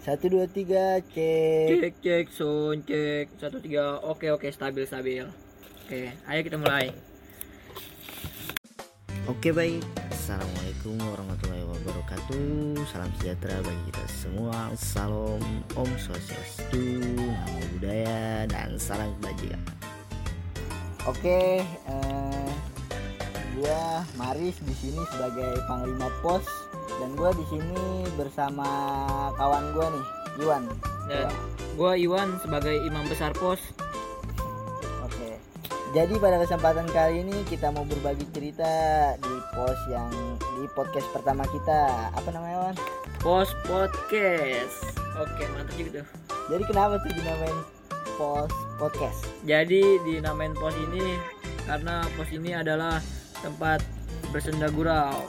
Satu dua tiga cek. Cek cek sound cek satu tiga oke oke stabil stabil. Oke ayo kita mulai. Oke baik. Assalamualaikum warahmatullahi wabarakatuh. Salam sejahtera bagi kita semua. Salam Om Swastiastu, Namo Buddhaya dan salam kebajikan. Oke, eh, gua Maris di sini sebagai panglima pos dan gua di sini bersama kawan gua nih, Iwan. Dan gua Iwan sebagai imam besar pos. Oke. Jadi pada kesempatan kali ini kita mau berbagi cerita di pos yang di podcast pertama kita. Apa namanya, Wan? Pos podcast. Oke mantap juga tuh. Jadi kenapa tuh dinamain pos podcast? Jadi dinamain pos ini karena pos ini adalah tempat bersenda gurau,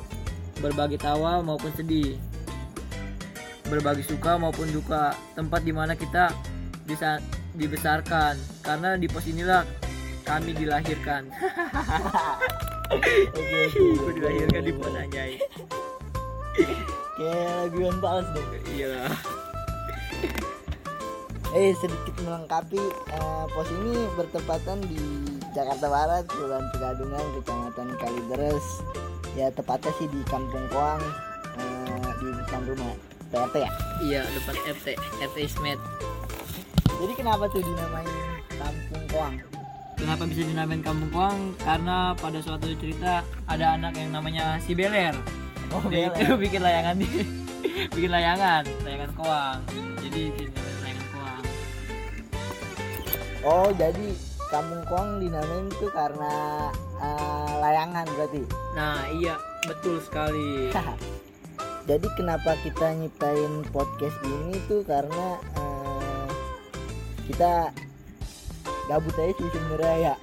berbagi tawa maupun sedih, berbagi suka maupun duka, tempat di mana kita bisa dibesarkan. Karena di pos inilah kami dilahirkan. Gue dilahirkan di pos anjay. Kayak lagu Iwan Fals dong. Iya. Eh sedikit melengkapi eh, pos ini bertepatan di Jakarta Barat, Kelurahan Pegadungan, Kecamatan Kalideres. Ya tepatnya sih di Kampung Koang eh, di depan rumah PRT ya. Iya depan RT, RT Ismet. Jadi kenapa tuh dinamain Kampung Koang? Kenapa bisa dinamain Kampung Kuang? Karena pada suatu cerita ada anak yang namanya si Beler. Oh, Dia Beler. itu bikin layangan di bikin layangan, layangan koang. Jadi layangan koang. Oh jadi Kampung Koang dinamain tuh karena eh, layangan berarti. Nah, iya, betul sekali. Jadi kenapa kita nyiptain podcast ini tuh karena eh, kita gabut aja sih sebenarnya ya.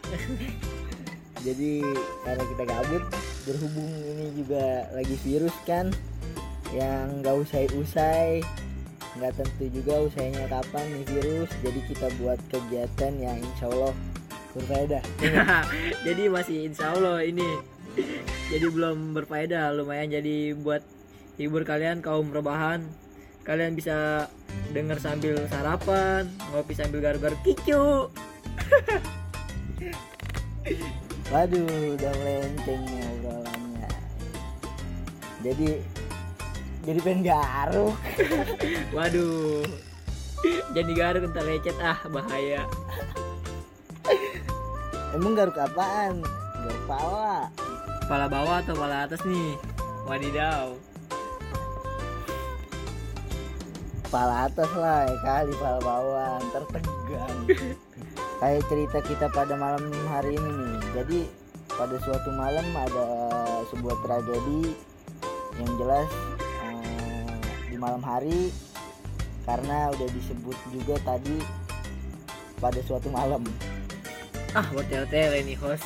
Jadi karena kita gabut berhubung ini juga lagi virus kan yang nggak usai-usai nggak tentu juga usainya kapan nih virus jadi kita buat kegiatan yang insya Allah berfaedah jadi masih insya Allah ini. Jadi belum berfaedah, lumayan jadi buat hibur kalian kaum rebahan. Kalian bisa denger sambil sarapan, ngopi sambil garuk-garuk kicu. Waduh, udah melenceng nih obrolannya. Jadi jadi pengen garuk. Waduh. Jadi garuk entar lecet ah bahaya. Emang garuk apaan? Garuk pala. Kepala bawah atau kepala atas nih? Wadidaw. Pala atas lah ya kali pala bawah ntar tegang. Kayak cerita kita pada malam hari ini nih. Jadi pada suatu malam ada sebuah tragedi yang jelas eh, di malam hari karena udah disebut juga tadi pada suatu malam. Ah, hotel-hotel ini host.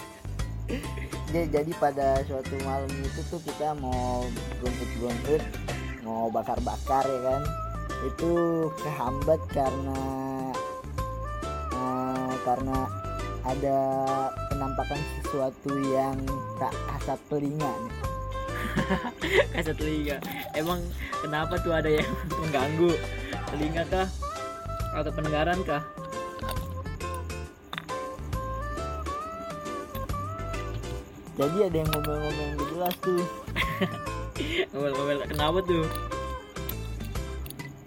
Ja- jadi pada suatu malam itu tuh kita mau gontut-gontut mau bakar-bakar ya kan itu kehambat karena eh, karena ada penampakan sesuatu yang tak kasat telinga nih. Kasih telinga. Emang kenapa tuh ada yang mengganggu telinga kah? Atau pendengaran kah? Jadi ada yang ngomel-ngomel gak jelas tuh. Ngomel-ngomel kenapa tuh?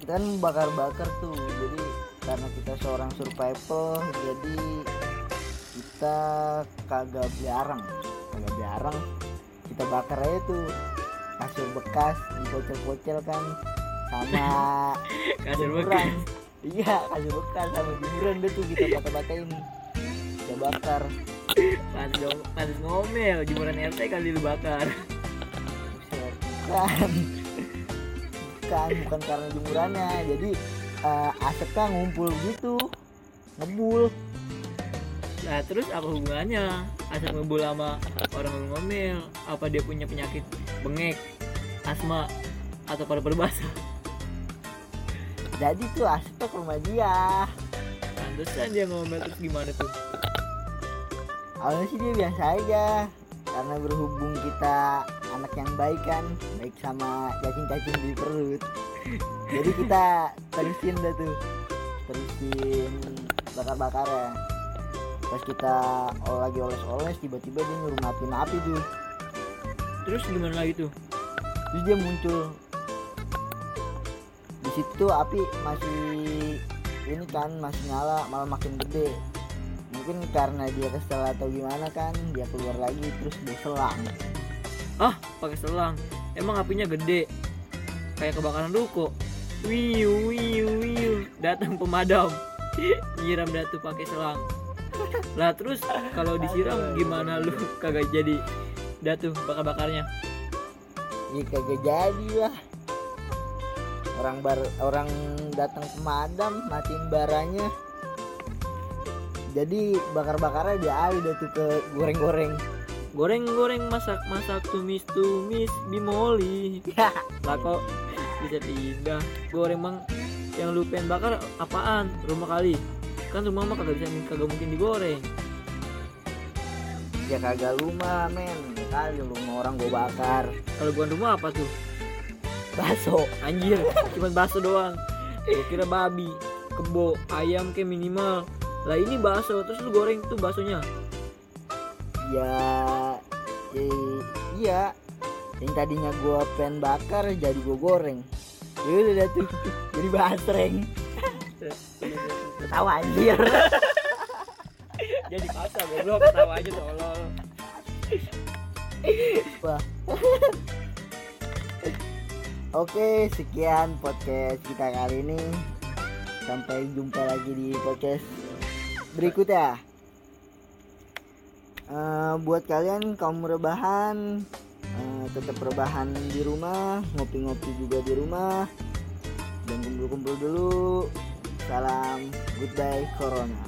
kita kan bakar-bakar tuh. Jadi karena kita seorang survival jadi kita kagak beli arang kagak beli arang kita bakar aja tuh. Kasur bekas dipocel-pocel kan sama Kasur bekas. iya kasur bekas sama jemuran deh tuh kita bata-batain. Kita bakar Pantes dong, pantes ngomel. Jemuran RT kali lu bakar. Bukan bukan bukan karena jemurannya jadi eh, asapnya ngumpul gitu ngebul Nah, terus apa hubungannya? Asal ngebul sama orang ngomel, apa dia punya penyakit bengek, asma, atau paru-paru basah? jadi tuh asapnya ke rumah dia Pantesan dia ngomel terus gimana tuh? Awalnya sih dia biasa aja. Karena berhubung kita anak yang baik kan baik sama cacing-cacing di perut. Jadi kita terusin dah tuh. Terusin bakar-bakar ya. Pas kita lagi oles-oles tiba-tiba dia nyuruh matiin api tuh. Terus gimana lagi tuh? Terus dia muncul. Di situ api masih ini kan masih nyala malah makin gede mungkin karena dia kesel atau gimana kan dia keluar lagi terus dia selang. Ah pakai selang. Emang apinya gede. Kayak kebakaran ruko. Wiu wiu wiu. Datang pemadam. Nyiram datu pakai selang. Lah terus kalau disiram gimana lu? Kagak jadi. Datu bakar bakarnya ya kagak jadi lah. Orang bar orang datang pemadam matiin baranya jadi bakar-bakarnya dia air dah tuh ke goreng-goreng goreng-goreng masak-masak tumis-tumis bimoli lah kok bisa pindah goreng mang yang lu pengen bakar apaan? Rumah kali? Kan rumah mah kagak bisa kagak mungkin digoreng. Ya kagak lumah men. Kali rumah orang gua bakar. Kalau bukan rumah apa tuh? Bakso. Anjir cuman bakso doang. Gue kira babi kebo ayam kayak minimal lah ini bakso terus lu goreng tuh baksonya? Ya eh, iya. Yang tadinya gua pengen bakar jadi gua goreng. Ya udah dah tuh jadi basreng. Ketawa anjir. Jadi paksa goblok tahu aja tolol. Wah. Oke, sekian podcast kita kali ini. Sampai jumpa lagi di podcast berikutnya. Eh, buat kalian kaum rebahan, eh, tetap rebahan di rumah, ngopi-ngopi juga di rumah, dan kumpul-kumpul dulu. Salam, goodbye corona.